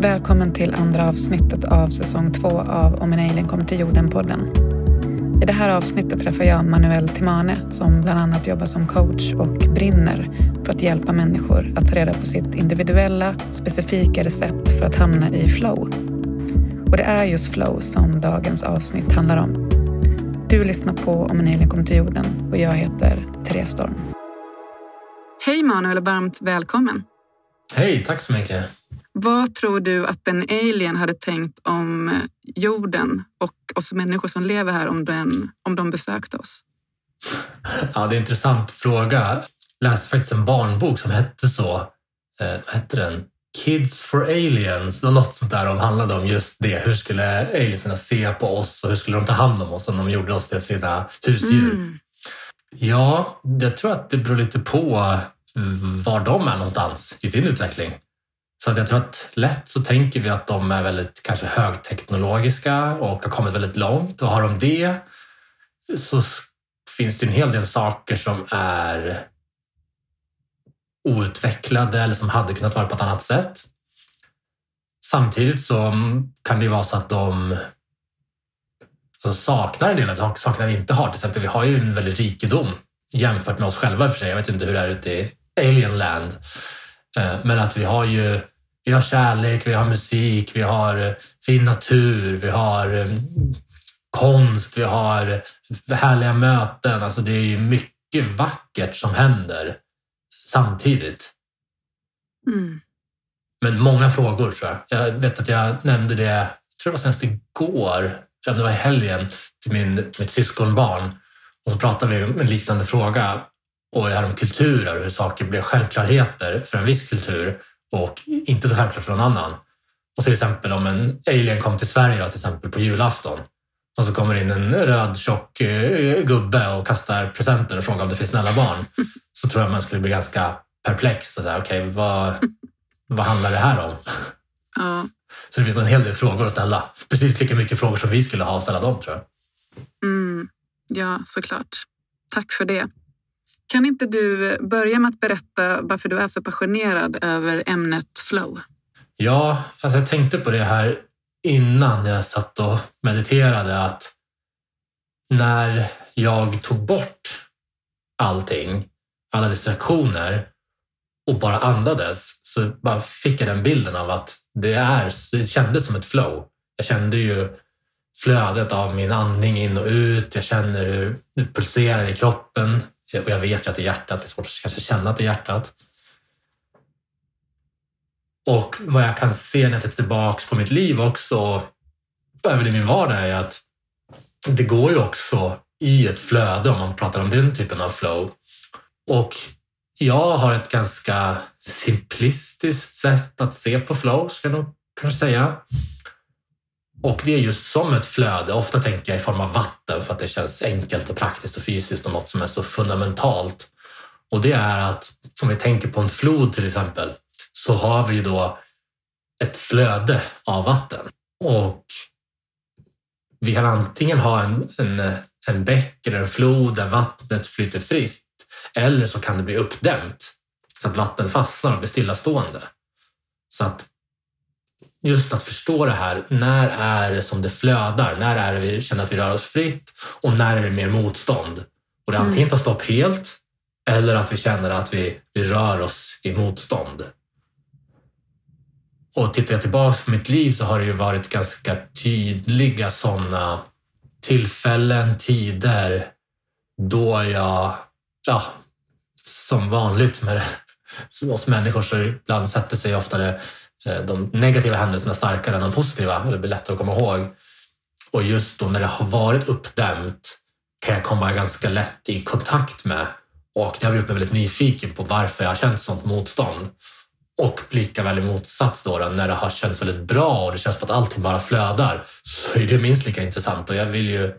Välkommen till andra avsnittet av säsong två av Om en alien kommer till jorden-podden. I det här avsnittet träffar jag Manuel Timane som bland annat jobbar som coach och brinner för att hjälpa människor att ta reda på sitt individuella, specifika recept för att hamna i flow. Och det är just flow som dagens avsnitt handlar om. Du lyssnar på Om en alien kommer till jorden och jag heter Therese Storm. Hej Manuel och varmt välkommen. Hej, tack så mycket. Vad tror du att en alien hade tänkt om jorden och oss människor som lever här om, den, om de besökte oss? Ja, det är en intressant fråga. Jag läste faktiskt en barnbok som hette så. Eh, hette den? Kids for aliens och något sånt där som handlade om just det. Hur skulle aliensarna se på oss och hur skulle de ta hand om oss om de gjorde oss till sina husdjur? Mm. Ja, jag tror att det beror lite på var de är någonstans i sin utveckling. Så att jag tror att lätt så tänker vi att de är väldigt kanske högteknologiska och har kommit väldigt långt och har de det så finns det en hel del saker som är outvecklade eller som hade kunnat vara på ett annat sätt. Samtidigt så kan det ju vara så att de alltså saknar en del av sakerna vi inte har. Till exempel, vi har ju en väldigt rikedom jämfört med oss själva för sig. Jag vet inte hur det är ute i Alien Land. Eh, men att vi har ju vi har kärlek, vi har musik, vi har eh, fin natur, vi har eh, konst, vi har härliga möten. Alltså det är ju mycket vackert som händer samtidigt. Mm. Men många frågor tror jag. Jag vet att jag nämnde det, jag tror det var senast igår, eller om det var i helgen, till min, mitt syskonbarn. Och så pratade vi om en liknande fråga och det om kulturer och hur saker blev självklarheter för en viss kultur och inte så självklart för någon annan. Och till exempel om en alien kom till Sverige då, till exempel på julafton och så kommer in en röd tjock eh, gubbe och kastar presenter och frågar om det finns snälla barn så tror jag man skulle bli ganska perplex och säga okej, okay, vad, vad handlar det här om? Ja. Så det finns en hel del frågor att ställa. Precis lika mycket frågor som vi skulle ha att ställa dem tror jag. Mm, ja, såklart. Tack för det. Kan inte du börja med att berätta varför du är så passionerad över ämnet flow? Ja, alltså jag tänkte på det här innan jag satt och mediterade att när jag tog bort allting, alla distraktioner och bara andades så bara fick jag den bilden av att det, är, det kändes som ett flow. Jag kände ju flödet av min andning in och ut. Jag känner hur det pulserar i kroppen. Och jag vet ju att det är hjärtat, det är svårt att kanske känna att det är hjärtat. Och vad jag kan se när jag tittar tillbaka på mitt liv också, även i min vardag, är att det går ju också i ett flöde om man pratar om den typen av flow. Och jag har ett ganska simplistiskt sätt att se på flow, ska jag nog kanske säga. Och det är just som ett flöde. Ofta tänker jag i form av vatten för att det känns enkelt och praktiskt och fysiskt och något som är så fundamentalt. Och det är att om vi tänker på en flod till exempel så har vi då ett flöde av vatten. Och vi kan antingen ha en, en, en bäck eller en flod där vattnet flyter friskt eller så kan det bli uppdämt så att vatten fastnar och blir stillastående. Så att just att förstå det här. När är det som det flödar? När är det vi känner att vi rör oss fritt? Och när är det mer motstånd? Och det antingen tar stopp helt eller att vi känner att vi, vi rör oss i motstånd. Och tittar jag tillbaka på mitt liv så har det ju varit ganska tydliga sådana tillfällen, tider då jag, ja, som vanligt med oss människor så ibland sätter sig ofta det Eh, Eh, de negativa händelserna starkare än de positiva, Det blir lättare att komma ihåg. Och just då när det har varit uppdämt kan jag komma ganska lätt i kontakt med och det har gjort mig väldigt nyfiken på varför jag har känt sånt motstånd. Och lika väl i motsats då, då, när det har känts väldigt bra och det känns som att allting bara flödar så är det minst lika intressant och jag vill ju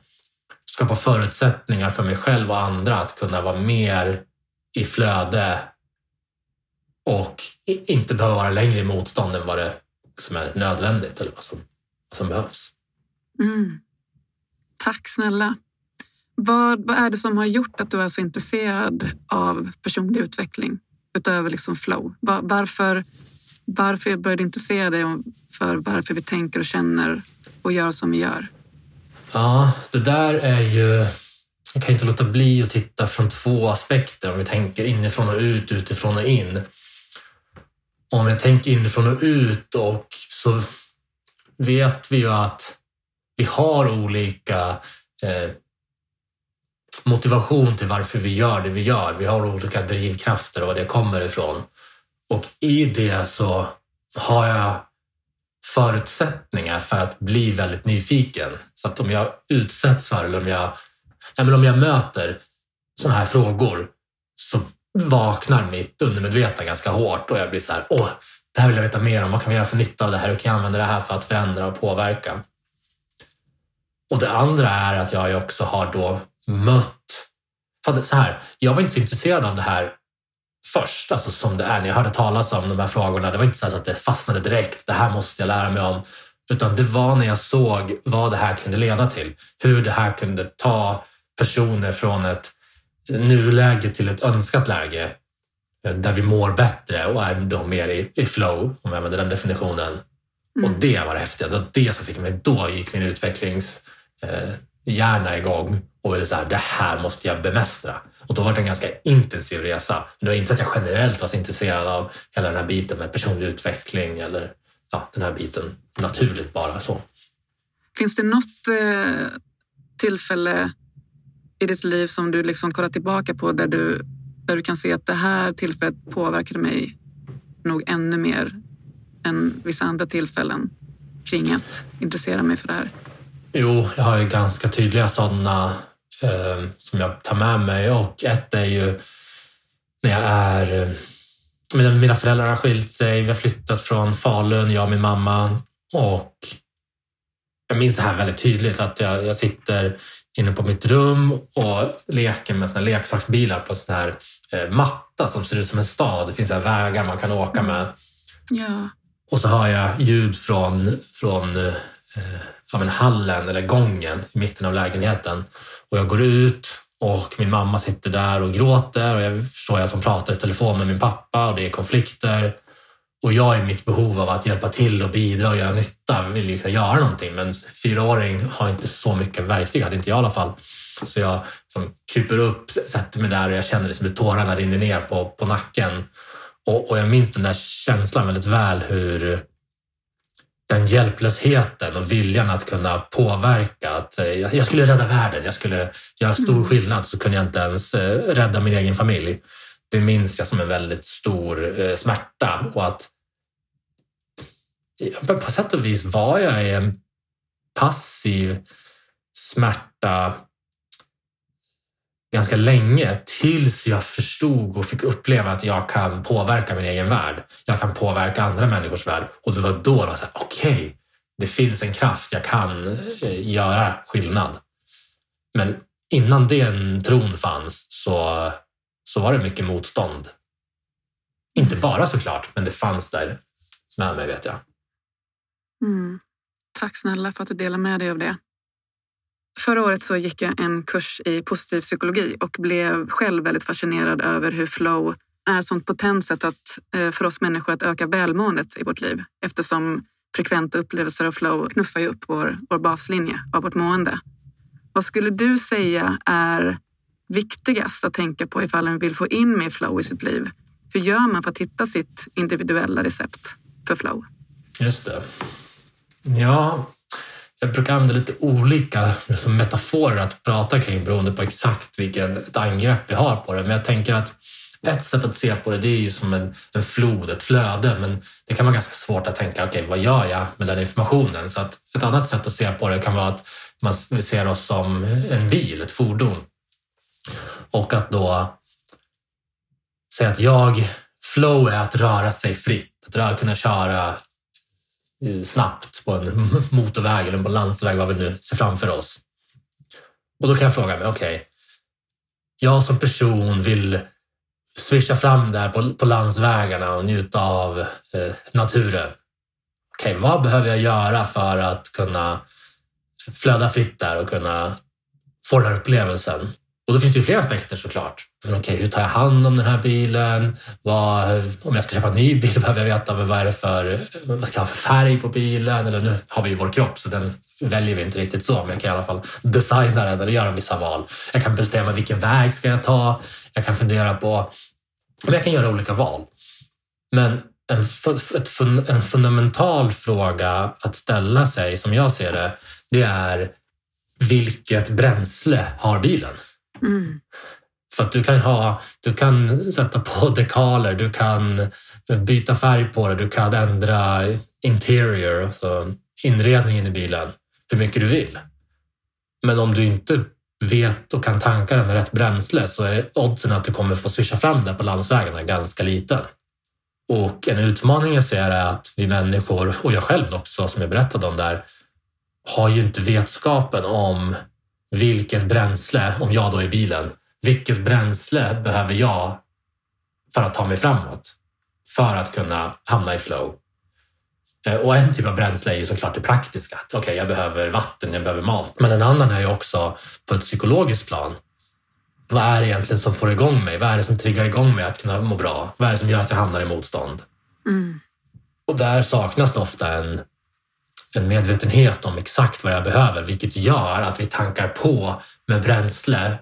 skapa förutsättningar för mig själv och andra att kunna vara mer i flöde och inte behöva vara längre i motstånd än vad det som är nödvändigt eller vad som, vad som behövs. Mm. Tack snälla. Vad, vad är det som har gjort att du är så intresserad av personlig utveckling utöver liksom flow? Var, varför Varför började du intressera dig för varför vi tänker och känner och gör som vi gör? Ja, det där är ju... Jag kan inte låta bli att titta från två aspekter. Om vi tänker inifrån och ut, utifrån och in. Om jag tänker inifrån och ut och så vet vi ju att vi har olika eh, motivation till varför vi gör det vi gör. Vi har olika drivkrafter och var det kommer ifrån. Och i det så har jag förutsättningar för att bli väldigt nyfiken. Så att om jag utsätts för eller om jag, nej om jag möter sådana här frågor så vaknar mitt undermedvetna ganska hårt och jag blir så här, åh, det här vill jag veta mer om. Vad kan vi göra för nytta av det här? Hur kan jag använda det här för att förändra och påverka? Och det andra är att jag också har då mött... För så här, jag var inte så intresserad av det här först, alltså som det är när jag hörde talas om de här frågorna. Det var inte så att det fastnade direkt, det här måste jag lära mig om. Utan det var när jag såg vad det här kunde leda till. Hur det här kunde ta personer från ett nuläge till ett önskat läge där vi mår bättre och är då mer i, i flow, om jag använder den definitionen. Mm. Och det var det häftiga. Det var det som fick mig, då gick min utvecklingshjärna eh, igång och ville så här, det här måste jag bemästra. Och då var det en ganska intensiv resa. Det var inte att jag generellt var så intresserad av hela den här biten med personlig utveckling eller ja, den här biten naturligt bara så. Finns det något eh, tillfälle i ditt liv som du liksom kollar tillbaka på där du, där du kan se att det här tillfället påverkade mig nog ännu mer än vissa andra tillfällen kring att intressera mig för det här? Jo, jag har ju ganska tydliga sådana eh, som jag tar med mig. Och ett är ju när jag är eh, Mina, mina föräldrar har skilt sig, vi har flyttat från Falun, jag och min mamma. Och jag minns det här väldigt tydligt att jag, jag sitter inne på mitt rum och leker med såna leksaksbilar på en sån här eh, matta som ser ut som en stad. Det finns här vägar man kan åka med. Ja. Och så hör jag ljud från, från eh, av en hallen eller gången i mitten av lägenheten. Och jag går ut och min mamma sitter där och gråter och jag förstår att hon pratar i telefon med min pappa och det är konflikter. Och jag i mitt behov av att hjälpa till och bidra och göra nytta vill liksom göra någonting. Men fyraåring har inte så mycket verktyg, hade inte jag i alla fall. Så jag som kryper upp, sätter mig där och jag känner liksom hur tårarna rinner ner på, på nacken. Och, och jag minns den där känslan väldigt väl hur den hjälplösheten och viljan att kunna påverka. Att eh, jag skulle rädda världen, jag skulle göra stor mm. skillnad så kunde jag inte ens eh, rädda min egen familj. Det minns jag som en väldigt stor eh, smärta och att på sätt och vis var jag i en passiv smärta ganska länge tills jag förstod och fick uppleva att jag kan påverka min egen värld. Jag kan påverka andra människors värld och det var då det var så här, okej, okay, det finns en kraft, jag kan eh, göra skillnad. Men innan den tron fanns så, så var det mycket motstånd. Inte bara såklart, men det fanns där med mig vet jag. Mm. Tack snälla för att du delar med dig av det. Förra året så gick jag en kurs i positiv psykologi och blev själv väldigt fascinerad över hur flow är ett sånt potent sätt att, eh, för oss människor att öka välmåendet i vårt liv eftersom frekventa upplevelser av flow knuffar ju upp vår, vår baslinje av vårt mående. Vad skulle du säga är viktigast att tänka på ifall en vill få in mer flow i sitt liv? Hur gör man för att hitta sitt individuella recept för flow? Just det. Ja, jag brukar använda lite olika liksom, metaforer att prata kring beroende på exakt vilket angrepp vi har på det. Men jag tänker att ett sätt att se på det, det är ju som en, en flod, ett flöde, men det kan vara ganska svårt att tänka, okej, okay, vad gör jag med den informationen? Så att ett annat sätt att se på det kan vara att man ser oss som en bil, ett fordon. Och att då säga att jag, flow är att röra sig fritt, att kunna köra eh, snabbt på en motorväg eller på en landsväg, vad vi nu ser framför oss. Och då kan jag fråga mig, okej, okay, jag som person vill swisha fram där på, på landsvägarna och njuta av eh, naturen. Okej, okay, vad behöver jag göra för att kunna flöda fritt där och kunna få den här upplevelsen? Och då finns det ju flera aspekter såklart. Men okej, hur tar jag hand om den här bilen? Vad, om jag ska köpa en ny bil behöver jag veta vad är det för, vad ska jag ha för färg på bilen? Eller nu har vi ju vår kropp så den väljer vi inte riktigt så, men jag kan i alla fall designa den eller göra vissa val. Jag kan bestämma vilken väg ska jag ta? Jag kan fundera på, men jag kan göra olika val. Men en, ett, en fundamental fråga att ställa sig, som jag ser det, det är vilket bränsle har bilen? Mm. För att du kan, ha, du kan sätta på dekaler, du kan byta färg på det, du kan ändra interior, alltså inredningen i bilen, hur mycket du vill. Men om du inte vet och kan tanka den med rätt bränsle så är oddsen att du kommer få swisha fram det på landsvägarna ganska liten. Och en utmaning jag ser är att vi människor, och jag själv också som jag berättade om där, har ju inte vetskapen om vilket bränsle, om jag då är bilen, vilket bränsle behöver jag för att ta mig framåt? För att kunna hamna i flow. Eh, och en typ av bränsle är ju såklart det praktiska. Okej, okay, jag behöver vatten, jag behöver mat. Men en annan är ju också på ett psykologiskt plan. Vad är det egentligen som får igång mig? Vad är det som triggar igång mig att kunna må bra? Vad är det som gör att jag hamnar i motstånd? Mm. Och där saknas det ofta en en medvetenhet om exakt vad jag behöver, vilket gör att vi tankar på med bränsle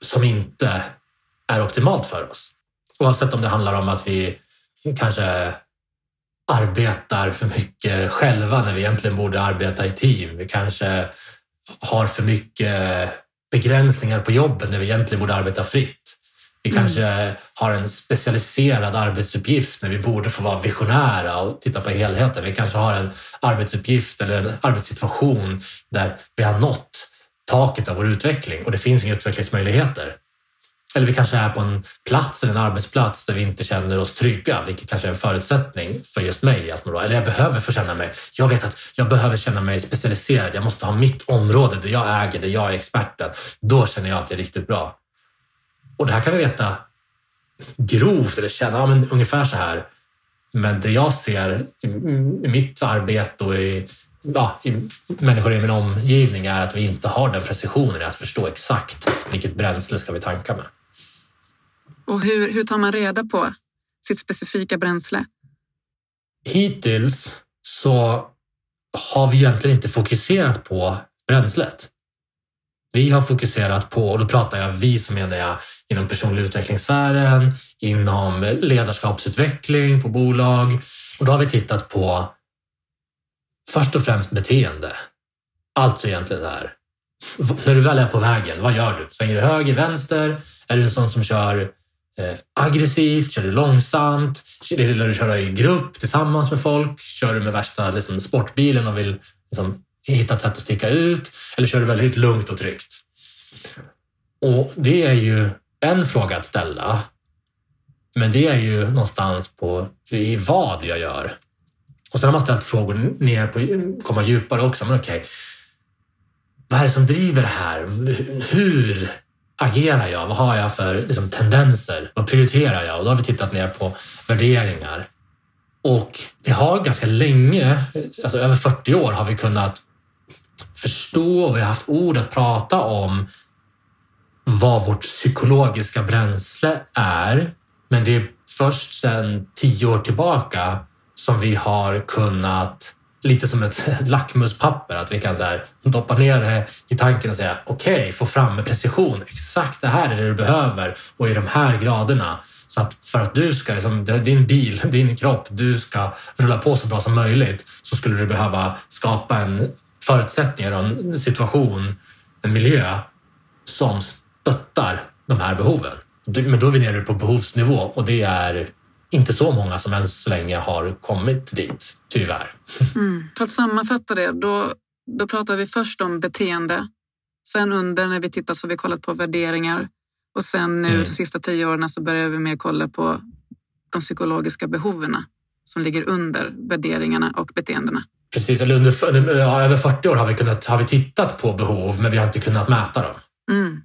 som inte är optimalt för oss. Oavsett om det handlar om att vi kanske arbetar för mycket själva när vi egentligen borde arbeta i team. Vi kanske har för mycket begränsningar på jobben när vi egentligen borde arbeta fritt. Vi mm. kanske har en specialiserad arbetsuppgift när vi borde få vara visionära och titta på helheten. Vi kanske har en arbetsuppgift eller en arbetssituation där vi har nått taket av vår utveckling och det finns inga utvecklingsmöjligheter. Eller vi kanske är på en plats eller en arbetsplats där vi inte känner oss trygga, vilket kanske är en förutsättning för just mig att man. Eller jag behöver få känna mig, jag vet att jag behöver känna mig specialiserad. Jag måste ha mitt område där jag äger, där jag är experten. Då känner jag att det är riktigt bra. Och det här kan vi veta grovt eller känna ja, men ungefär så här. Men det jag ser i, mitt arbete och i, ja, i människor i min omgivning är att vi inte har den precisionen i att förstå exakt vilket bränsle ska vi tanka med. Och hur, hur tar man reda på sitt specifika bränsle? Hittills så har vi egentligen inte fokuserat på bränslet. Vi har fokuserat på, och då pratar jag vi som menar jag inom personlig utvecklingssfären, inom ledarskapsutveckling på bolag. Och då har vi tittat på först och främst beteende. Alltså egentligen det här. När du väl är på vägen, vad gör du? Svänger du höger, vänster? Är du en sån som kör eh, aggressivt? Kör du långsamt? Gillar du köra i grupp tillsammans med folk? Kör du med värsta liksom, sportbilen och vill liksom, hitta ett sätt att sticka ut? Eller kör du väldigt lugnt och tryggt? Och det är ju en fråga att ställa. Men det är ju någonstans på i vad jag gör. Och sen har man ställt frågor ner på, komma djupare också. Men okej, vad är det som driver det här? Hur agerar jag? Vad har jag för liksom, tendenser? Vad prioriterar jag? Och då har vi tittat ner på värderingar. Och det har ganska länge, alltså över 40 år, har vi kunnat förstå och vi har haft ord att prata om vad vårt psykologiska bränsle är. Men det är först sedan tio år tillbaka som vi har kunnat, lite som ett lackmuspapper, att vi kan så här, doppa ner det i tanken och säga okej, okay, få fram med precision, exakt det här är det du behöver och i de här graderna. Så att för att du ska, liksom, din bil, din kropp, du ska rulla på så bra som möjligt så skulle du behöva skapa en förutsättningar och en situation, en miljö som stöttar de här behoven. Men då är vi nere på behovsnivå och det är inte så många som än så länge har kommit dit, tyvärr. Mm. För att sammanfatta det, då, då pratar vi först om beteende. Sen under när vi tittar så har vi kollat på värderingar och sen nu mm. de sista tio åren så börjar vi mer kolla på de psykologiska behoven som ligger under värderingarna och beteendena. Precis, eller under, över 40 år har vi, kunnat, har vi tittat på behov men vi har inte kunnat mäta dem. Mm.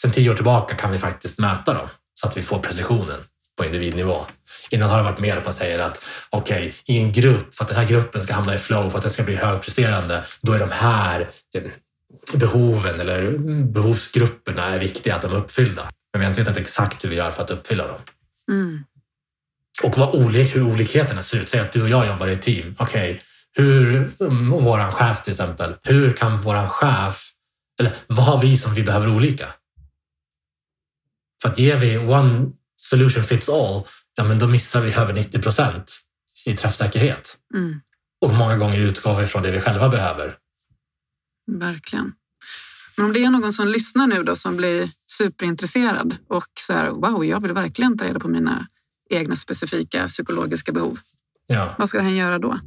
Sen tio år tillbaka kan vi faktiskt mäta dem så att vi får precisionen på individnivå. Innan har det varit mer att man säger att okej, okay, i en grupp, för att den här gruppen ska hamna i flow, för att den ska bli högpresterande, då är de här behoven eller behovsgrupperna är viktiga att de är uppfyllda. Men vi har inte vetat exakt hur vi gör för att uppfylla dem. Mm. Och vad olik, hur olikheterna ser ut. Säg att du och jag jobbar i ett team. Okej, okay, hur, och våran chef till exempel. Hur kan våran chef, eller vad har vi som vi behöver olika? För att ger vi one solution fits all, ja men då missar vi över 90 procent i träffsäkerhet. Mm. Och många gånger utgår vi från det vi själva behöver. Verkligen. Men om det är någon som lyssnar nu då som blir superintresserad och så här, wow, jag vill verkligen ta reda på mina egna specifika psykologiska behov. Ja. Vad ska han göra då?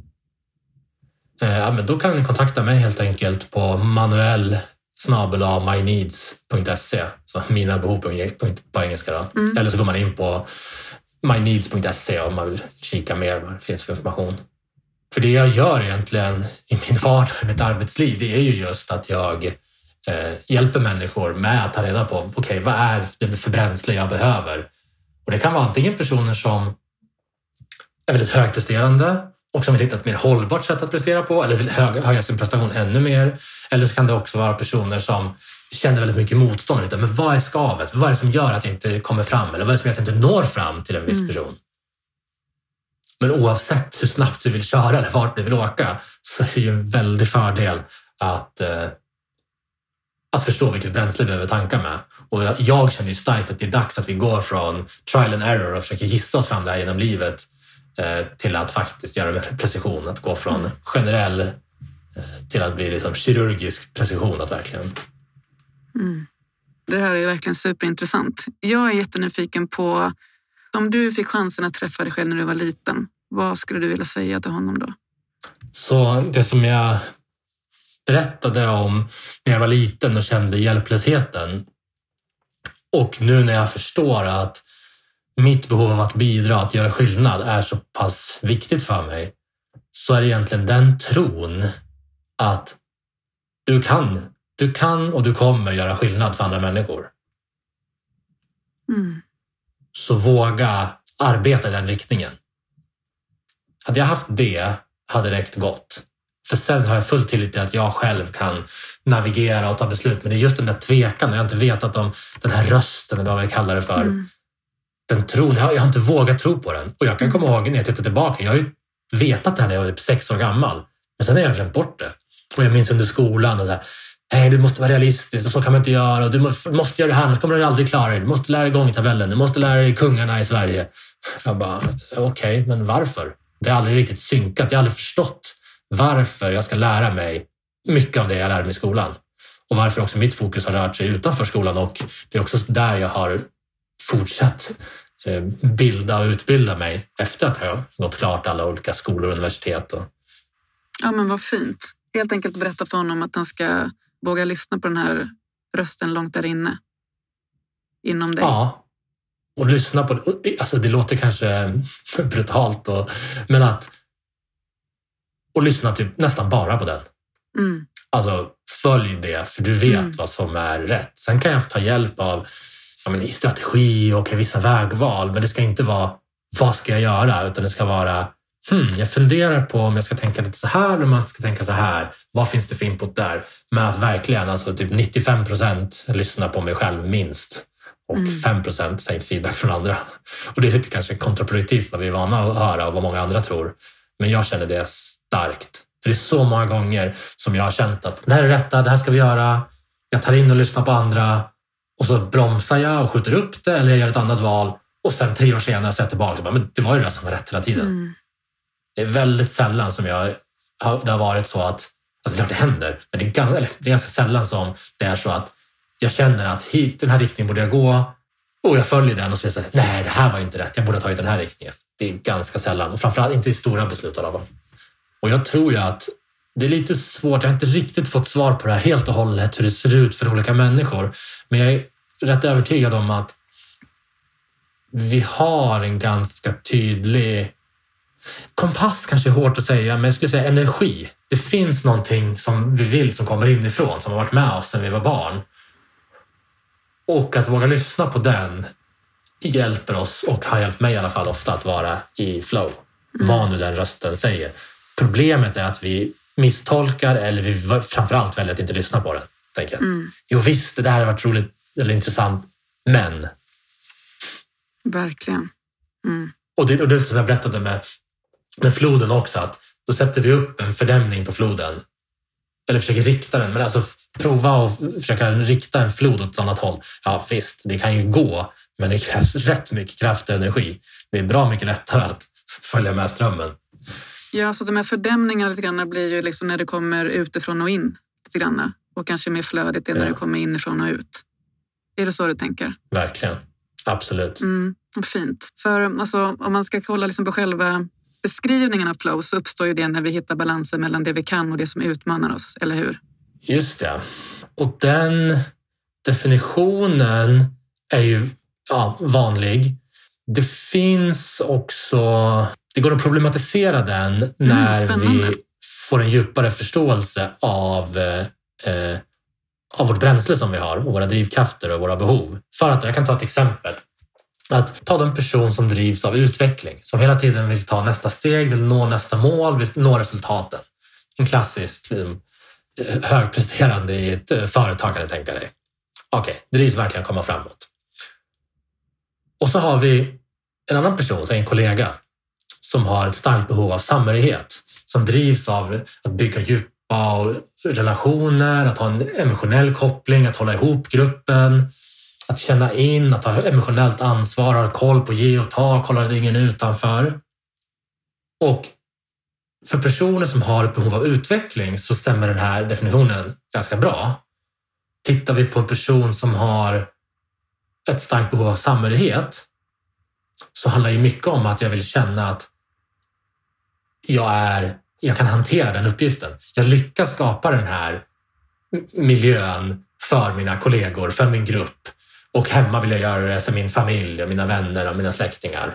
Eh, ja, men då kan ni kontakta mig helt enkelt på manuell myneeds.se, så mina behov på engelska. Då. Mm. Eller så går man in på myneeds.se om man vill kika mer vad det finns för information. För det jag gör egentligen i min vardag, i mitt arbetsliv, det är ju just att jag eh, hjälper människor med att ta reda på okej, okay, vad är det för bränsle jag behöver? Och det kan vara antingen personer som är väldigt högpresterande och som vill hitta ett mer hållbart sätt att prestera på eller vill höja sin prestation ännu mer. Eller så kan det också vara personer som känner väldigt mycket motstånd. Men vad är skavet? Vad är det som gör att jag inte kommer fram? Eller vad är det som gör att jag inte når fram till en viss mm. person? Men oavsett hur snabbt du vill köra eller vart du vill åka så är det ju en väldig fördel att, eh, att förstå vilket bränsle vi behöver tanka med. Och jag, jag känner ju starkt att det är dags att vi går från trial and error och försöker gissa oss fram där genom livet till att faktiskt göra precision. Att gå från generell eh, till att bli liksom kirurgisk precision. Att verkligen... Mm. Det här är verkligen superintressant. Jag är jättenyfiken på om du fick chansen att träffa dig själv när du var liten, vad skulle du vilja säga till honom då? Så det som jag berättade om när jag var liten och kände hjälplösheten och nu när jag förstår att mitt behov av att bidra, att göra skillnad är så pass viktigt för mig så är det egentligen den tron att du kan, du kan och du kommer göra skillnad för andra människor. Mm. Så våga arbeta i den riktningen. Hade jag haft det hade det räckt gott. För sen har jag full tillit till att jag själv kan navigera och ta beslut. Men det är just den där tvekan och jag har inte vetat om den här rösten eller vad jag kallar det för. Mm. Den tron, jag har, jag har inte vågat tro på den. Och jag kan komma ihåg när jag tittar tillbaka, jag har ju vetat det här när jag var typ sex år gammal. Men sen har jag glömt bort det. Och jag minns under skolan, och så här, Nej, du måste vara realistisk och så kan man inte göra. Och du måste göra det här, annars kommer du aldrig klara dig. Du måste lära dig gångtabellen. Du måste lära dig kungarna i Sverige. Jag bara, okej, okay, men varför? Det har aldrig riktigt synkat. Jag har aldrig förstått varför jag ska lära mig mycket av det jag lärde mig i skolan. Och varför också mitt fokus har rört sig utanför skolan och det är också där jag har fortsatt bilda och utbilda mig efter att jag gått klart alla olika skolor och universitet. Och... Ja, men vad fint. Helt enkelt berätta för honom att han ska våga lyssna på den här rösten långt där inne. Inom dig. Ja. Och lyssna på det. Alltså det låter kanske brutalt, och, men att och lyssna typ nästan bara på den. Mm. Alltså följ det, för du vet mm. vad som är rätt. Sen kan jag ta hjälp av ja, men, strategi och vissa vägval, men det ska inte vara vad ska jag göra, utan det ska vara hmm, jag funderar på om jag ska tänka lite så här eller om jag ska tänka så här. Vad finns det för input där? Men att verkligen, alltså typ 95 procent lyssna på mig själv minst och mm. 5 procent ta feedback från andra. Och det är lite kanske kontraproduktivt vad vi är vana att höra och vad många andra tror. Men jag känner det starkt. För det är så många gånger som jag har känt att det här är rätta, det här ska vi göra. Jag tar in och lyssnar på andra och så bromsar jag och skjuter upp det eller jag gör ett annat val och sen tre år senare så är jag tillbaka och bara, men det var ju det som var rätt hela tiden. Mm. Det är väldigt sällan som jag, det har varit så att, alltså klart det händer, men det är, ganska, det är ganska sällan som det är så att jag känner att hit, den här riktningen borde jag gå och jag följer den och så säger jag nej det här var inte rätt, jag borde ha tagit den här riktningen. Det är ganska sällan och framförallt inte i stora beslut alla fall. Och jag tror ju att det är lite svårt, jag har inte riktigt fått svar på det här helt och hållet, hur det ser ut för olika människor. Men jag är rätt övertygad om att vi har en ganska tydlig Kompass kanske är hårt att säga, men jag skulle säga energi. Det finns någonting som vi vill som kommer inifrån, som har varit med oss sedan vi var barn. Och att våga lyssna på den hjälper oss, och har hjälpt mig i alla fall ofta, att vara i flow. Mm. Vad nu den rösten säger. Problemet är att vi misstolkar eller vi framförallt väljer att inte lyssna på den. Tänker jag. Mm. Jo visst, det där har varit roligt eller intressant, men... Verkligen. Mm. Och, det, och det är som jag berättade med, med floden också, att då sätter vi upp en fördämning på floden. Eller försöker rikta den, men alltså prova att försöka rikta en flod åt ett annat håll. Ja visst, det kan ju gå, men det krävs rätt mycket kraft och energi. Det är bra mycket lättare att följa med strömmen. Ja, så de här fördämningarna lite grann blir ju liksom när det kommer utifrån och in lite grann. Och kanske mer flödigt när ja. det kommer inifrån och ut. Är det så du tänker? Verkligen. Absolut. Mm, fint. För alltså, om man ska kolla liksom på själva beskrivningen av flow så uppstår ju det när vi hittar balansen mellan det vi kan och det som utmanar oss, eller hur? Just det. Och den definitionen är ju ja, vanlig. Det finns också, det går att problematisera den mm, när mm, vi får en djupare förståelse av, eh, av vårt bränsle som vi har och våra drivkrafter och våra behov. För att, jag kan ta ett exempel. Att ta den person som drivs av utveckling, som hela tiden vill ta nästa steg, vill nå nästa mål, vill nå resultaten. En klassisk eh, högpresterande i ett eh, företag kan du tänka dig. Okej, okay, drivs verkligen att komma framåt. Och så har vi en annan person, en kollega, som har ett starkt behov av samhörighet, som drivs av att bygga djupa relationer, att ha en emotionell koppling, att hålla ihop gruppen, att känna in, att ha emotionellt ansvar, ha koll på ge och ta, kolla att ingen är utanför. Och för personer som har ett behov av utveckling så stämmer den här definitionen ganska bra. Tittar vi på en person som har ett starkt behov av samhörighet så handlar det mycket om att jag vill känna att jag, är, jag kan hantera den uppgiften. Jag lyckas skapa den här miljön för mina kollegor, för min grupp och hemma vill jag göra det för min familj och mina vänner och mina släktingar.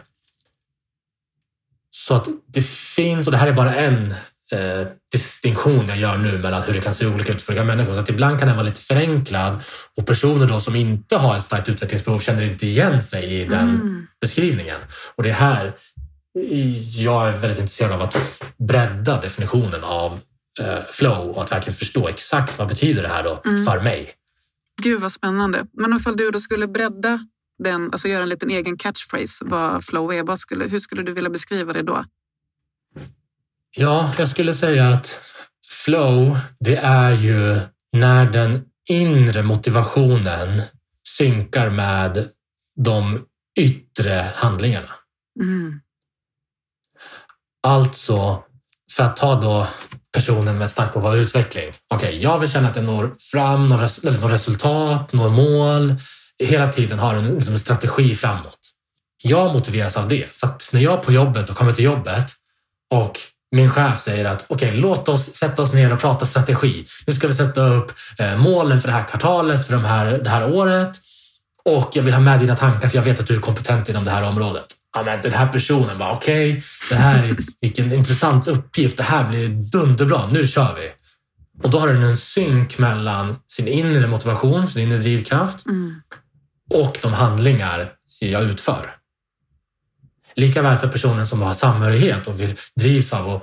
Så att det finns, och det här är bara en eh, distinktion jag gör nu mellan hur det kan se olika ut för olika människor. Så att ibland kan den vara lite förenklad och personer då som inte har ett starkt utvecklingsbehov känner inte igen sig i den mm. beskrivningen. Och det är här jag är väldigt intresserad av att bredda definitionen av eh, flow och att verkligen förstå exakt vad betyder det här då mm. för mig. Gud vad spännande. Men ifall du då skulle bredda den, alltså göra en liten egen catchphrase vad flow är, vad skulle, hur skulle du vilja beskriva det då? Ja, jag skulle säga att flow, det är ju när den inre motivationen synkar med de yttre handlingarna. Mm. Alltså, för att ta då personen med starkt behov av utveckling. Okej, okay, jag vill känna att jag når fram, når, res når resultat, når mål. Hela tiden har en, liksom en strategi framåt. Jag motiveras av det. Så att när jag är på jobbet och kommer till jobbet och min chef säger att okej, okay, låt oss sätta oss ner och prata strategi. Nu ska vi sätta upp eh, målen för det här kvartalet, för de här, det här året och jag vill ha med dina tankar för jag vet att du är kompetent inom det här området. Ja, men den här personen bara okej, okay, det här är vilken intressant uppgift. Det här blir dunderbra. Nu kör vi. Och då har den en synk mellan sin inre motivation, sin inre drivkraft mm. och de handlingar jag utför. Likaväl för personen som har samhörighet och vill drivs av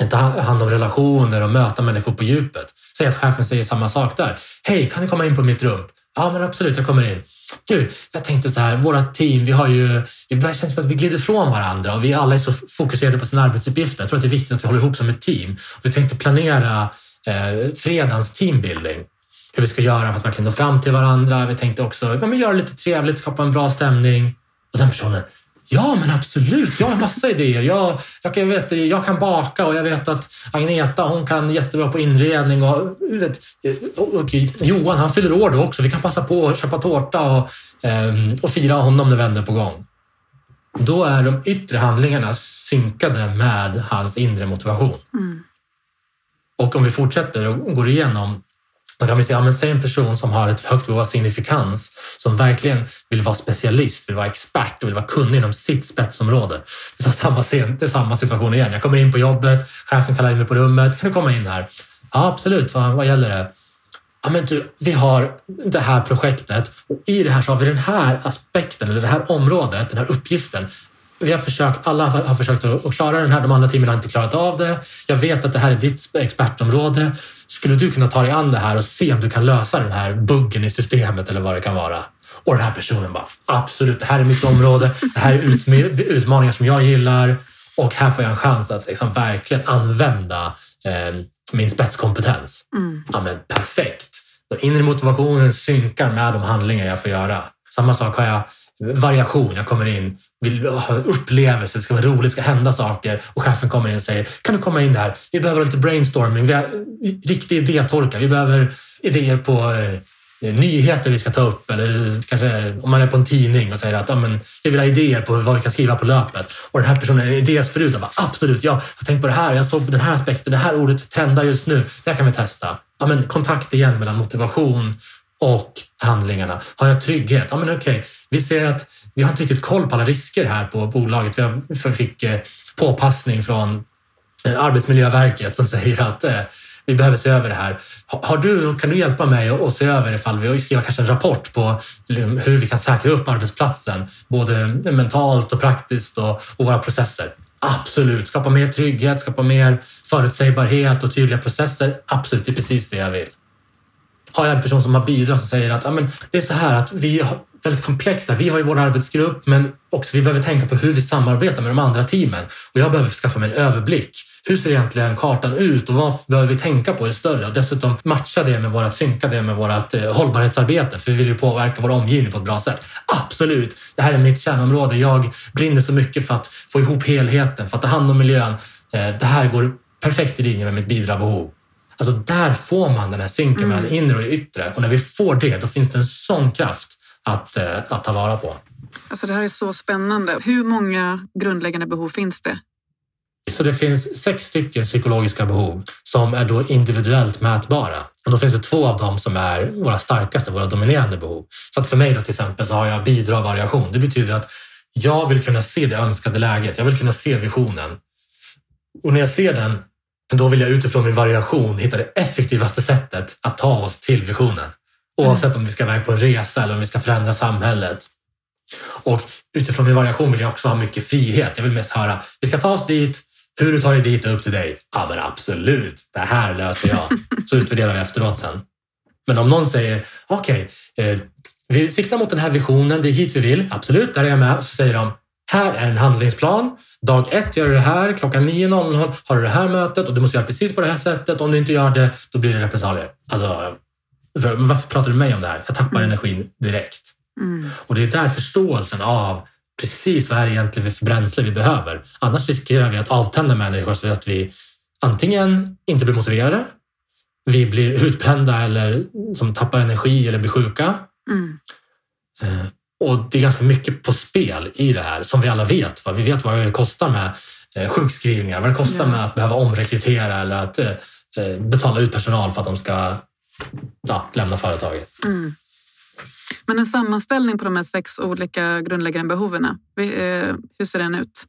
att ta hand om relationer och möta människor på djupet. Säg att chefen säger samma sak där. Hej, kan du komma in på mitt rum? Ja, men absolut, jag kommer in. Du, jag tänkte så här, våra team, vi har ju, det börjar kännas som att vi glider ifrån varandra och vi alla är så fokuserade på sina arbetsuppgifter. Jag tror att det är viktigt att vi håller ihop som ett team. Vi tänkte planera eh, fredagens teambuilding. Hur vi ska göra för att verkligen nå fram till varandra. Vi tänkte också ja, men göra det lite trevligt, skapa en bra stämning. Och den personen, Ja, men absolut. Jag har massa idéer. Jag, jag, jag, vet, jag kan baka och jag vet att Agneta hon kan jättebra på inredning. Och, vet, och Johan han fyller år då också. Vi kan passa på att köpa tårta och, ehm, och fira honom när vänner på gång. Då är de yttre handlingarna synkade med hans inre motivation. Mm. Och om vi fortsätter och går igenom då kan vi säga, ja, säg en person som har ett högt behov av signifikans, som verkligen vill vara specialist, vill vara expert och vill vara kunnig inom sitt spetsområde. Det är samma, scen, det är samma situation igen. Jag kommer in på jobbet, chefen kallar in mig på rummet. Kan du komma in här? Ja, absolut. Vad, vad gäller det? Ja, men du, vi har det här projektet och i det här så har vi den här aspekten eller det här området, den här uppgiften vi har försökt, alla har försökt att klara den här, de andra teamen har inte klarat av det. Jag vet att det här är ditt expertområde. Skulle du kunna ta dig an det här och se om du kan lösa den här buggen i systemet eller vad det kan vara? Och den här personen bara, absolut, det här är mitt område. Det här är utmaningar som jag gillar och här får jag en chans att liksom verkligen använda eh, min spetskompetens. Mm. Ja, men perfekt. Den inre motivationen synkar med de handlingar jag får göra. Samma sak har jag variation. Jag kommer in, vill ha upplevelser, det ska vara roligt, det ska hända saker och chefen kommer in och säger kan du komma in där? Vi behöver lite brainstorming, vi har riktig idétorka, vi behöver idéer på eh, eh, nyheter vi ska ta upp eller kanske om man är på en tidning och säger att ja, men, jag vill ha idéer på vad vi kan skriva på löpet och den här personen är idéspruta. Absolut, ja, jag har tänkt på det här, jag såg den här aspekten, det här ordet trendar just nu, det här kan vi testa. Ja, men, kontakt igen mellan motivation och handlingarna. Har jag trygghet? Ja, men okej. Okay. Vi ser att vi har inte riktigt koll på alla risker här på bolaget. Vi fick eh, påpassning från eh, Arbetsmiljöverket som säger att eh, vi behöver se över det här. Har du, kan du hjälpa mig att se över ifall vi skriver kanske en rapport på liksom, hur vi kan säkra upp arbetsplatsen, både mentalt och praktiskt och, och våra processer? Absolut, skapa mer trygghet, skapa mer förutsägbarhet och tydliga processer. Absolut, det är precis det jag vill har jag en person som har bidragit som säger att men, det är så här att vi är väldigt komplexa. Vi har ju vår arbetsgrupp men också vi behöver tänka på hur vi samarbetar med de andra teamen och jag behöver skaffa mig en överblick. Hur ser egentligen kartan ut och vad behöver vi tänka på i det större? Och dessutom matcha det med vårat, synka det med vårt eh, hållbarhetsarbete för vi vill ju påverka vår omgivning på ett bra sätt. Absolut, det här är mitt kärnområde. Jag brinner så mycket för att få ihop helheten, för att ta hand om miljön. Eh, det här går perfekt i linje med mitt bidragbehov. Alltså där får man den här synken mm. mellan det inre och det yttre och när vi får det, då finns det en sån kraft att, eh, att ta vara på. Alltså det här är så spännande. Hur många grundläggande behov finns det? Så det finns sex stycken psykologiska behov som är då individuellt mätbara. Och då finns det två av dem som är våra starkaste, våra dominerande behov. Så att för mig då till exempel så har jag bidra variation. Det betyder att jag vill kunna se det önskade läget. Jag vill kunna se visionen. Och när jag ser den men då vill jag utifrån min variation hitta det effektivaste sättet att ta oss till visionen. Oavsett om vi ska iväg på en resa eller om vi ska förändra samhället. Och utifrån min variation vill jag också ha mycket frihet. Jag vill mest höra, vi ska ta oss dit, hur du tar dig dit är upp till dig. Ja men absolut, det här löser jag. Så utvärderar vi efteråt sen. Men om någon säger, okej, okay, eh, vi siktar mot den här visionen, det är hit vi vill. Absolut, där är jag med. Så säger de, här är en handlingsplan. Dag ett gör du det här, klockan 9.00 har du det här mötet och du måste göra precis på det här sättet. Om du inte gör det, då blir det repressalier. Alltså, varför pratar du med mig om det här? Jag tappar mm. energin direkt. Mm. Och det är där förståelsen av precis vad är det egentligen för bränsle vi behöver. Annars riskerar vi att avtända människor så att vi antingen inte blir motiverade, vi blir utbrända eller som tappar energi eller blir sjuka. Mm. Och det är ganska mycket på spel i det här som vi alla vet. Va? Vi vet vad det kostar med eh, sjukskrivningar, vad det kostar med att behöva omrekrytera eller att eh, eh, betala ut personal för att de ska ja, lämna företaget. Mm. Men en sammanställning på de här sex olika grundläggande behoven, hur ser den ut?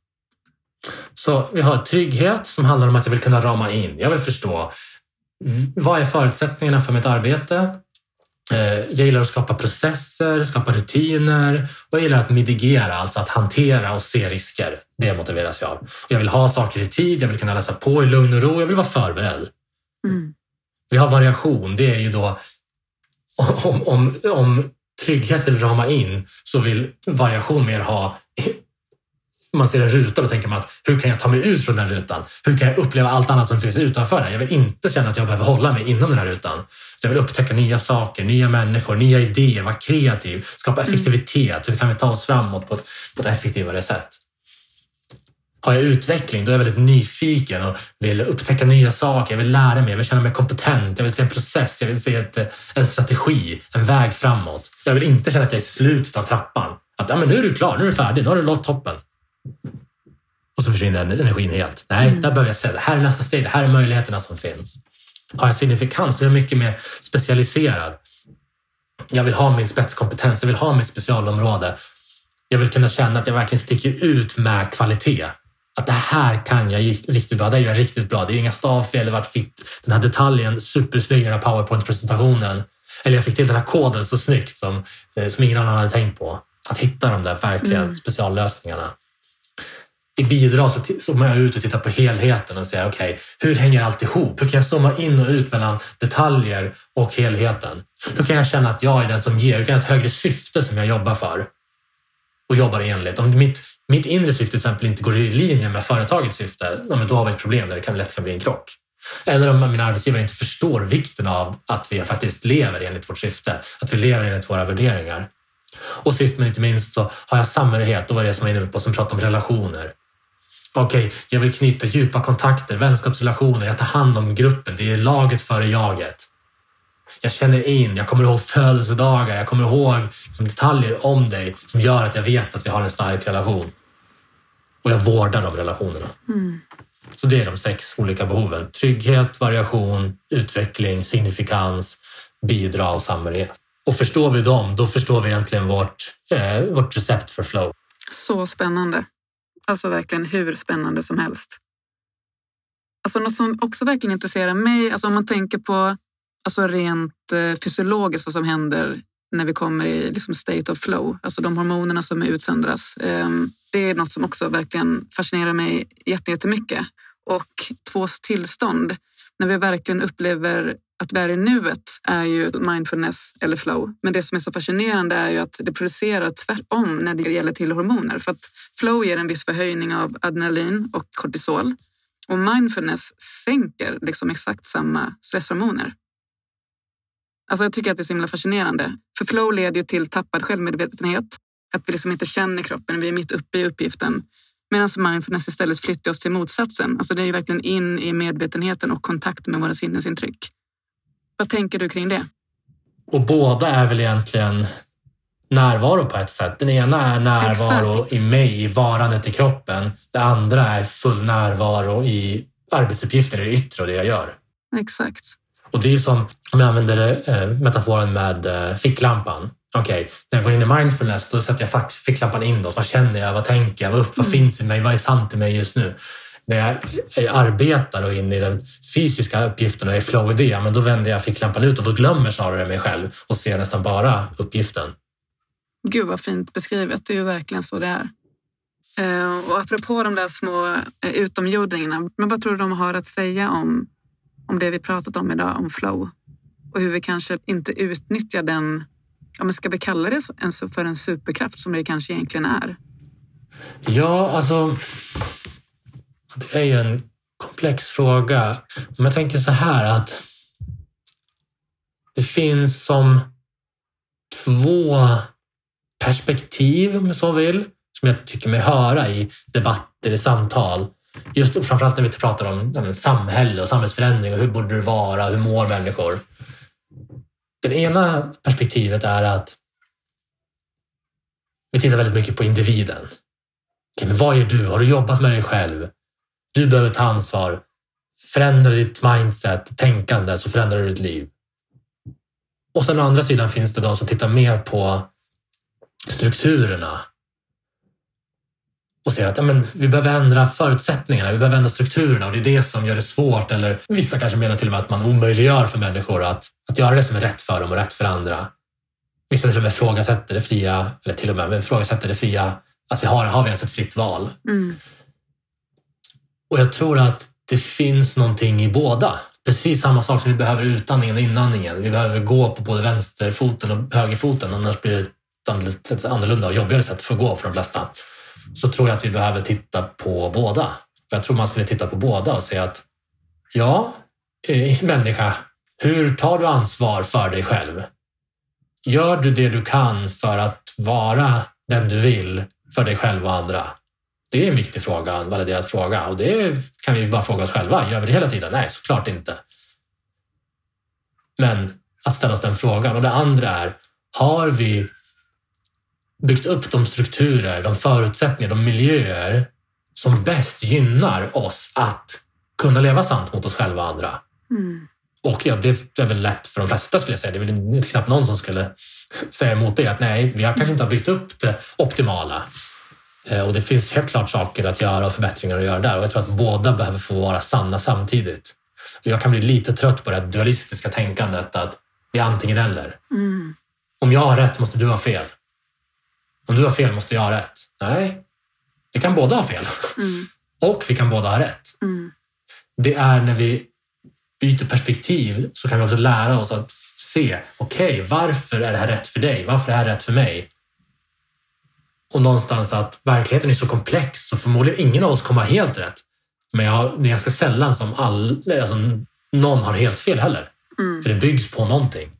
Så vi har trygghet som handlar om att jag vill kunna rama in. Jag vill förstå vad är förutsättningarna för mitt arbete? Eh, jag gillar att skapa processer, skapa rutiner och jag gillar att mitigera, alltså att hantera och se risker. Det motiveras jag av. Jag vill ha saker i tid, jag vill kunna läsa på i lugn och ro, jag vill vara förberedd. Mm. Vi har variation, det är ju då om, om, om trygghet vill rama in så vill variation mer ha man ser en ruta då tänker man att hur kan jag ta mig ut från den rutan? Hur kan jag uppleva allt annat som finns utanför den? Jag vill inte känna att jag behöver hålla mig inom den här rutan. Jag vill upptäcka nya saker, nya människor, nya idéer, vara kreativ, skapa mm. effektivitet. Hur kan vi ta oss framåt på ett, på ett effektivare sätt? Har jag utveckling, då är jag väldigt nyfiken och vill upptäcka nya saker. Jag vill lära mig, jag vill känna mig kompetent, jag vill se en process, jag vill se ett, en strategi, en väg framåt. Jag vill inte känna att jag är i slutet av trappan. Att ja, men nu är du klar, nu är du färdig, nu har du nått toppen. Och så försvinner energin helt. Nej, mm. där behöver jag se det här är nästa steg, det här är möjligheterna som finns. Har jag signifikans, då är jag mycket mer specialiserad. Jag vill ha min spetskompetens, jag vill ha mitt specialområde. Jag vill kunna känna att jag verkligen sticker ut med kvalitet. Att det här kan jag riktigt bra, det gör jag riktigt bra. Det är inga stavfel, det vart fitt. Den här detaljen, supersnygg den här powerpoint-presentationen. Eller jag fick till den här koden så snyggt som, eh, som ingen annan hade tänkt på. Att hitta de där verkligen mm. speciallösningarna i bidrag så zoomar jag ut och tittar på helheten och säger okej, okay, hur hänger allt ihop? Hur kan jag zooma in och ut mellan detaljer och helheten? Hur kan jag känna att jag är den som ger? Hur kan jag ha ett högre syfte som jag jobbar för? Och jobbar enligt. Om mitt, mitt inre syfte till exempel inte går i linje med företagets syfte, då har vi ett problem där det kan lätt kan bli en krock. Eller om min arbetsgivare inte förstår vikten av att vi faktiskt lever enligt vårt syfte, att vi lever enligt våra värderingar. Och sist men inte minst så har jag samhörighet, då var det som jag var inne på, som pratade om relationer. Okej, okay, jag vill knyta djupa kontakter, vänskapsrelationer, jag tar hand om gruppen, det är laget före jaget. Jag känner in, jag kommer ihåg födelsedagar, jag kommer ihåg som detaljer om dig som gör att jag vet att vi har en stark relation. Och jag vårdar de relationerna. Mm. Så det är de sex olika behoven. Trygghet, variation, utveckling, signifikans, bidra och samhörighet. Och förstår vi dem, då förstår vi egentligen vårt, eh, vårt recept för flow. Så spännande. Alltså verkligen hur spännande som helst. Alltså något som också verkligen intresserar mig, alltså om man tänker på alltså rent eh, fysiologiskt vad som händer när vi kommer i liksom state of flow, alltså de hormonerna som utsöndras. Ehm, det är något som också verkligen fascinerar mig jättemycket. Och tvås tillstånd, när vi verkligen upplever att vi är i nuet är ju mindfulness eller flow. Men det som är så fascinerande är ju att det producerar tvärtom när det gäller till hormoner. För att flow ger en viss förhöjning av adrenalin och kortisol. Och mindfulness sänker liksom exakt samma stresshormoner. Alltså jag tycker att det är så himla fascinerande. För flow leder ju till tappad självmedvetenhet. Att vi liksom inte känner kroppen, vi är mitt uppe i uppgiften. Medan mindfulness istället flyttar oss till motsatsen. Alltså det är ju verkligen in i medvetenheten och kontakt med våra sinnesintryck. Vad tänker du kring det? Och båda är väl egentligen närvaro på ett sätt. Den ena är närvaro Exakt. i mig, i varandet i kroppen. Det andra är full närvaro i arbetsuppgifter, i det yttre och det jag gör. Exakt. Och det är som om jag använder eh, metaforen med eh, ficklampan. Okej, okay, när jag går in i mindfulness då sätter jag ficklampan inåt. Vad känner jag? Vad tänker jag? Vad, vad mm. finns i mig? Vad är sant i mig just nu? när jag arbetar och in i den fysiska uppgiften och är flow i det, men då vänder jag ficklampan ut och då glömmer snarare mig själv och ser nästan bara uppgiften. Gud vad fint beskrivet. Det är ju verkligen så det är. Eh, och apropå de där små eh, utomjordingarna, men vad tror du de har att säga om, om det vi pratat om idag, om flow? Och hur vi kanske inte utnyttjar den, ja, men ska vi kalla det för en superkraft som det kanske egentligen är? Ja, alltså det är ju en komplex fråga. Men jag tänker så här att det finns som två perspektiv, om jag så vill, som jag tycker mig höra i debatter, i samtal. Just framförallt när vi pratar om samhälle och samhällsförändring och hur borde det vara, hur mår människor? Det ena perspektivet är att vi tittar väldigt mycket på individen. Okay, men vad gör du? Har du jobbat med dig själv? Du behöver ta ansvar. Förändra ditt mindset, tänkande, så förändrar du ditt liv. Och sen å andra sidan finns det de som tittar mer på strukturerna och ser att ja, men, vi behöver ändra förutsättningarna, vi behöver ändra strukturerna och det är det som gör det svårt. Eller vissa kanske menar till och med att man omöjliggör för människor att, att göra det som är rätt för dem och rätt för andra. Vissa till och med ifrågasätter det fria, eller till och med ifrågasätter det fria, att vi har, har vi ens ett fritt val? Mm. Och jag tror att det finns någonting i båda. Precis samma sak som vi behöver utandningen och inandningen. Vi behöver gå på både vänsterfoten och högerfoten annars blir det ett annorlunda och jobbigare sätt för att gå för de flesta. Så tror jag att vi behöver titta på båda. Jag tror man skulle titta på båda och säga att ja, eh, människa, hur tar du ansvar för dig själv? Gör du det du kan för att vara den du vill för dig själv och andra? Det är en viktig fråga, en validerad fråga och det kan vi bara fråga oss själva. Gör vi det hela tiden? Nej, såklart inte. Men att ställa oss den frågan. Och det andra är, har vi byggt upp de strukturer, de förutsättningar, de miljöer som bäst gynnar oss att kunna leva sant mot oss själva och andra? Mm. Och ja, det är väl lätt för de flesta skulle jag säga. Det är väl knappt någon som skulle säga emot det. Att nej, vi har kanske inte byggt upp det optimala. Eh, och det finns helt klart saker att göra och förbättringar att göra där. Och jag tror att båda behöver få vara sanna samtidigt. Jag kan bli lite trött på det dualistiska tänkandet att det är antingen eller. Mm. Om jag har rätt måste du ha fel. Om du har fel måste jag ha rätt. Nej, Vi kan båda ha fel. Mm. Och vi kan båda ha rätt. Mm. Det är när vi byter perspektiv så kan vi också lära oss att se, okej, okay, varför är det här rätt för dig? Varför är det här rätt för mig? Och någonstans att verkligheten är så komplex så förmodligen ingen av oss kommer ha helt rätt. Men jag, det är ganska sällan som all, alltså, någon har helt fel heller. Mm. För det byggs på någonting.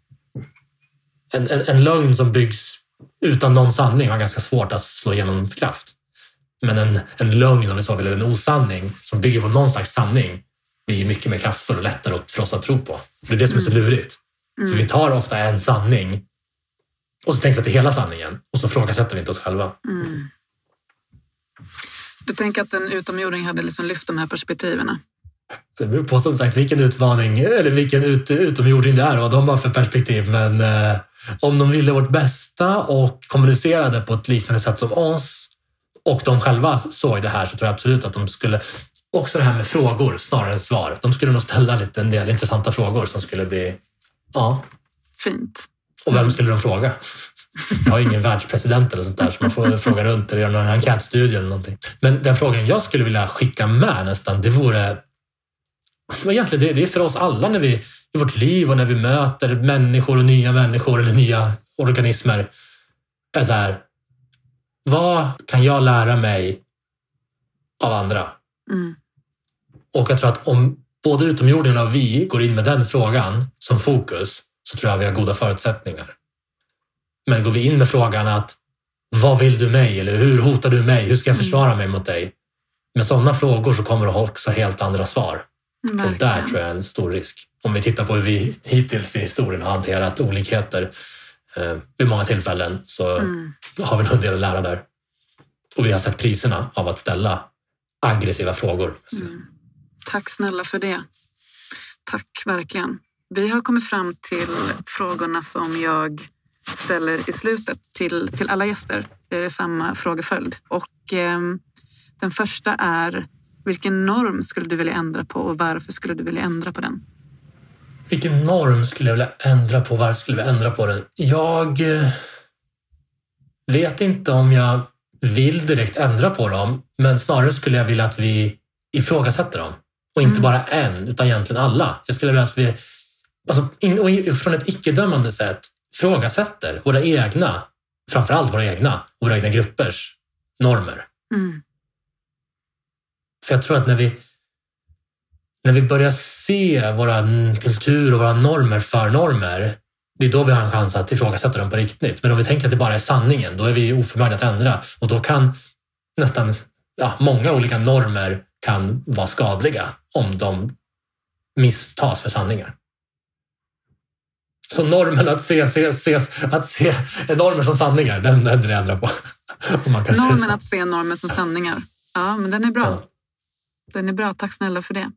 En, en, en lögn som byggs utan någon sanning har ganska svårt att slå igenom kraft. Men en, en lögn, om vi så vill, eller en osanning som bygger på någon slags sanning blir mycket mer kraftfull och lättare för oss att tro på. Det är det som är så lurigt. Mm. För vi tar ofta en sanning och så tänker vi att det är hela sanningen och så frågasätter vi inte oss själva. Mm. Du tänker att en utomjording hade liksom lyft de här perspektiven? Det beror på som sagt vilken utmaning eller vilken ut, utomjording det är och vad de har för perspektiv. Men eh, om de ville vårt bästa och kommunicerade på ett liknande sätt som oss och de själva såg det här så tror jag absolut att de skulle också det här med frågor snarare än svar. De skulle nog ställa lite en del intressanta frågor som skulle bli... Ja. Fint. Och vem skulle de fråga? Jag har ingen världspresident eller sånt där så man får fråga runt eller göra någon enkätstudie eller någonting. Men den frågan jag skulle vilja skicka med nästan, det vore... Egentligen, det är för oss alla när vi, i vårt liv och när vi möter människor och nya människor eller nya organismer. Är så här, vad kan jag lära mig av andra? Mm. Och jag tror att om både utomjordingarna och vi går in med den frågan som fokus så tror jag vi har goda förutsättningar. Men går vi in med frågan att vad vill du mig? Eller hur hotar du mig? Hur ska jag försvara mig mot dig? Med sådana frågor så kommer du också helt andra svar. Verkligen. Och där tror jag är en stor risk. Om vi tittar på hur vi hittills i historien har hanterat olikheter eh, vid många tillfällen så Mm. har vi nog en del att lära där. Och vi har sett priserna av att ställa aggressiva frågor. Mm. Tack snälla för det. Tack verkligen. Vi har kommit fram till frågorna som jag ställer i slutet till, till alla gäster. Det är samma frågeföljd. Och, eh, den första är vilken norm skulle du vilja ändra på och varför skulle du vilja ändra på den? Vilken norm skulle jag vilja ändra på? Varför skulle vi ändra på den? Jag eh, vet inte om jag vill direkt ändra på dem, men snarare skulle jag vilja att vi ifrågasätter dem. Och inte Mm. bara en, utan egentligen alla. Jag skulle vilja att vi alltså, in, från ett icke-dömande sätt ifrågasätter våra egna, framförallt våra egna, och våra egna gruppers normer. Mm. För jag tror att när vi, när vi börjar se våra kultur och våra normer för normer, det är då vi har en chans att ifrågasätta dem på riktigt. Men om vi tänker att det bara är sanningen, då är vi oförmögna att ändra. Och då kan nästan ja, många olika normer kan vara skadliga om de misstas för sanningar. Så normen att se, se, se, att se normer som sanningar, den, den vill jag ändra på. Normen att se normer som sanningar. Ja, men den är bra. Ja. Den är bra. Tack snälla för det.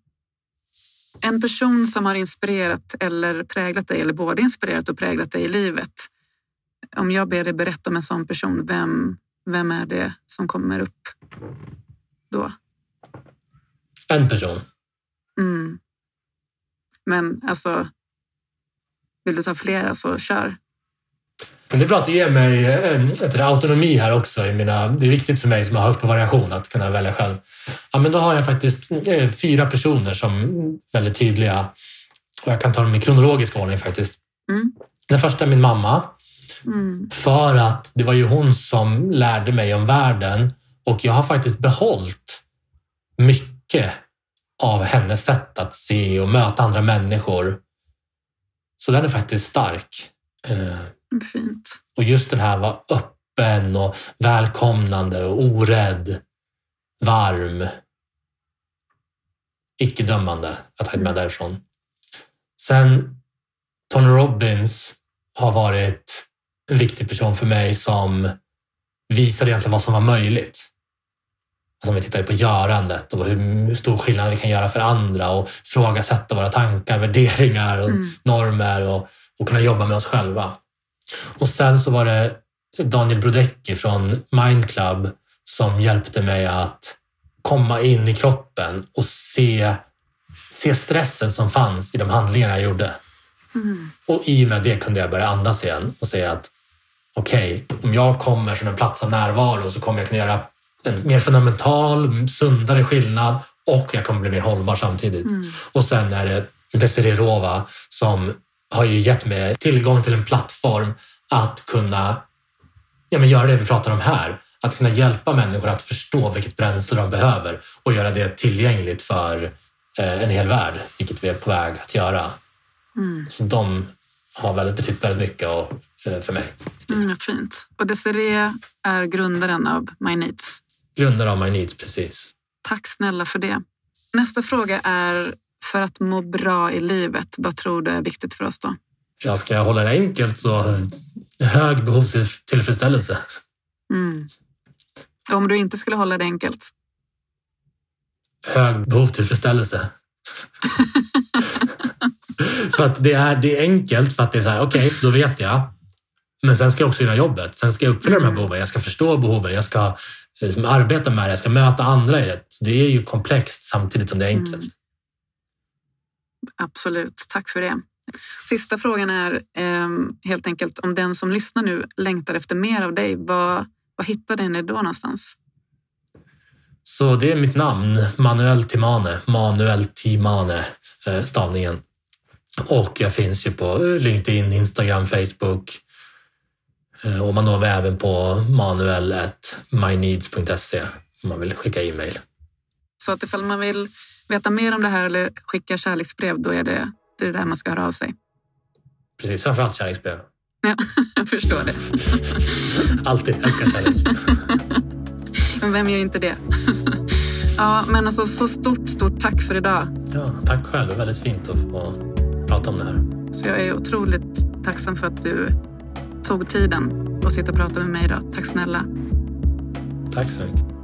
En person som har inspirerat eller präglat dig, eller både inspirerat och präglat dig i livet. Om jag ber dig berätta om en sån person, vem, vem är det som kommer upp då? En person. Mm. Men alltså, vill du ta flera så kör. Men det är bra att du ger mig eh, ett autonomi här också. I mina, det är viktigt för mig som har högt på variation att kunna välja själv. Ja, men då har jag faktiskt eh, fyra personer som är väldigt tydliga. Och jag kan ta dem i kronologisk ordning faktiskt. Mm. Den första är min mamma. Mm. För att det var ju hon som lärde mig om världen och jag har faktiskt behållit mycket av hennes sätt att se och möta andra människor. Så den är faktiskt stark. Fint. och just den här var öppen och välkomnande och orädd, varm, icke-dömande. Jag tagit med därifrån. Sen Tony Robbins har varit en viktig person för mig som visade egentligen vad som var möjligt. Alltså om vi tittar på görandet och hur stor skillnad vi kan göra för andra och frågasätta våra tankar, värderingar och Mm. normer och, och kunna jobba med oss själva. Och sen så var det Daniel Brodecki från Mind Club som hjälpte mig att komma in i kroppen och se, se stressen som fanns i de handlingar jag gjorde. Mm. Och i och med det kunde jag börja andas igen och säga att okej, om jag kommer från en plats av närvaro så kommer jag kunna göra en mer fundamental, sundare skillnad och jag kommer bli mer hållbar samtidigt. Mm. Och sen är det Desiree Rova som har ju gett mig tillgång till en plattform att kunna ja, men göra det vi pratar om här. Att kunna hjälpa människor att förstå vilket bränsle de behöver och göra det tillgängligt för eh, en hel värld, vilket vi är på väg att göra. Mm. Så de har väldigt, betytt väldigt mycket och, eh, för mig. Mm, fint. Och Desiree är grundaren av My Needs. Grundare av My Needs, precis. Tack snälla för det. Nästa fråga är, för att må bra i livet, vad tror du är viktigt för oss då? Jag ska hålla det enkelt så hög behovstillfredsställelse. Mm. Om du inte skulle hålla det enkelt? Hög behovstillfredsställelse. för att det är, det är enkelt för att det är så här, okej, okay, då vet jag. Men sen ska jag också göra jobbet. Sen ska jag uppfylla de här behoven. Jag ska förstå behoven. Jag ska liksom, arbeta med det. Jag ska möta andra i det. Det är ju komplext samtidigt som det är enkelt. Mm. Absolut. Tack för det. Sista frågan är eh, helt enkelt om den som lyssnar nu längtar efter mer av dig. Vad, vad hittar den då någonstans? Så det är mitt namn, Manuel Timane, Manuel Timane, eh, stavningen. Och jag finns ju på LinkedIn, Instagram, Facebook. Eh, och man når mig även på manuel.myneeds.se om man vill skicka e-mail. Så att ifall man vill veta mer om det här eller skicka kärleksbrev, då är det, det är där man ska höra av sig? Precis, framförallt kärleksbrev. Ja, jag förstår det. Alltid älskar kärlek. Men vem gör inte det? Ja, men alltså så stort, stort tack för idag. Ja, tack själv. Det är väldigt fint att få prata om det här. Så jag är otroligt tacksam för att du tog tiden och sitta och prata med mig idag. Tack snälla. Tack så mycket.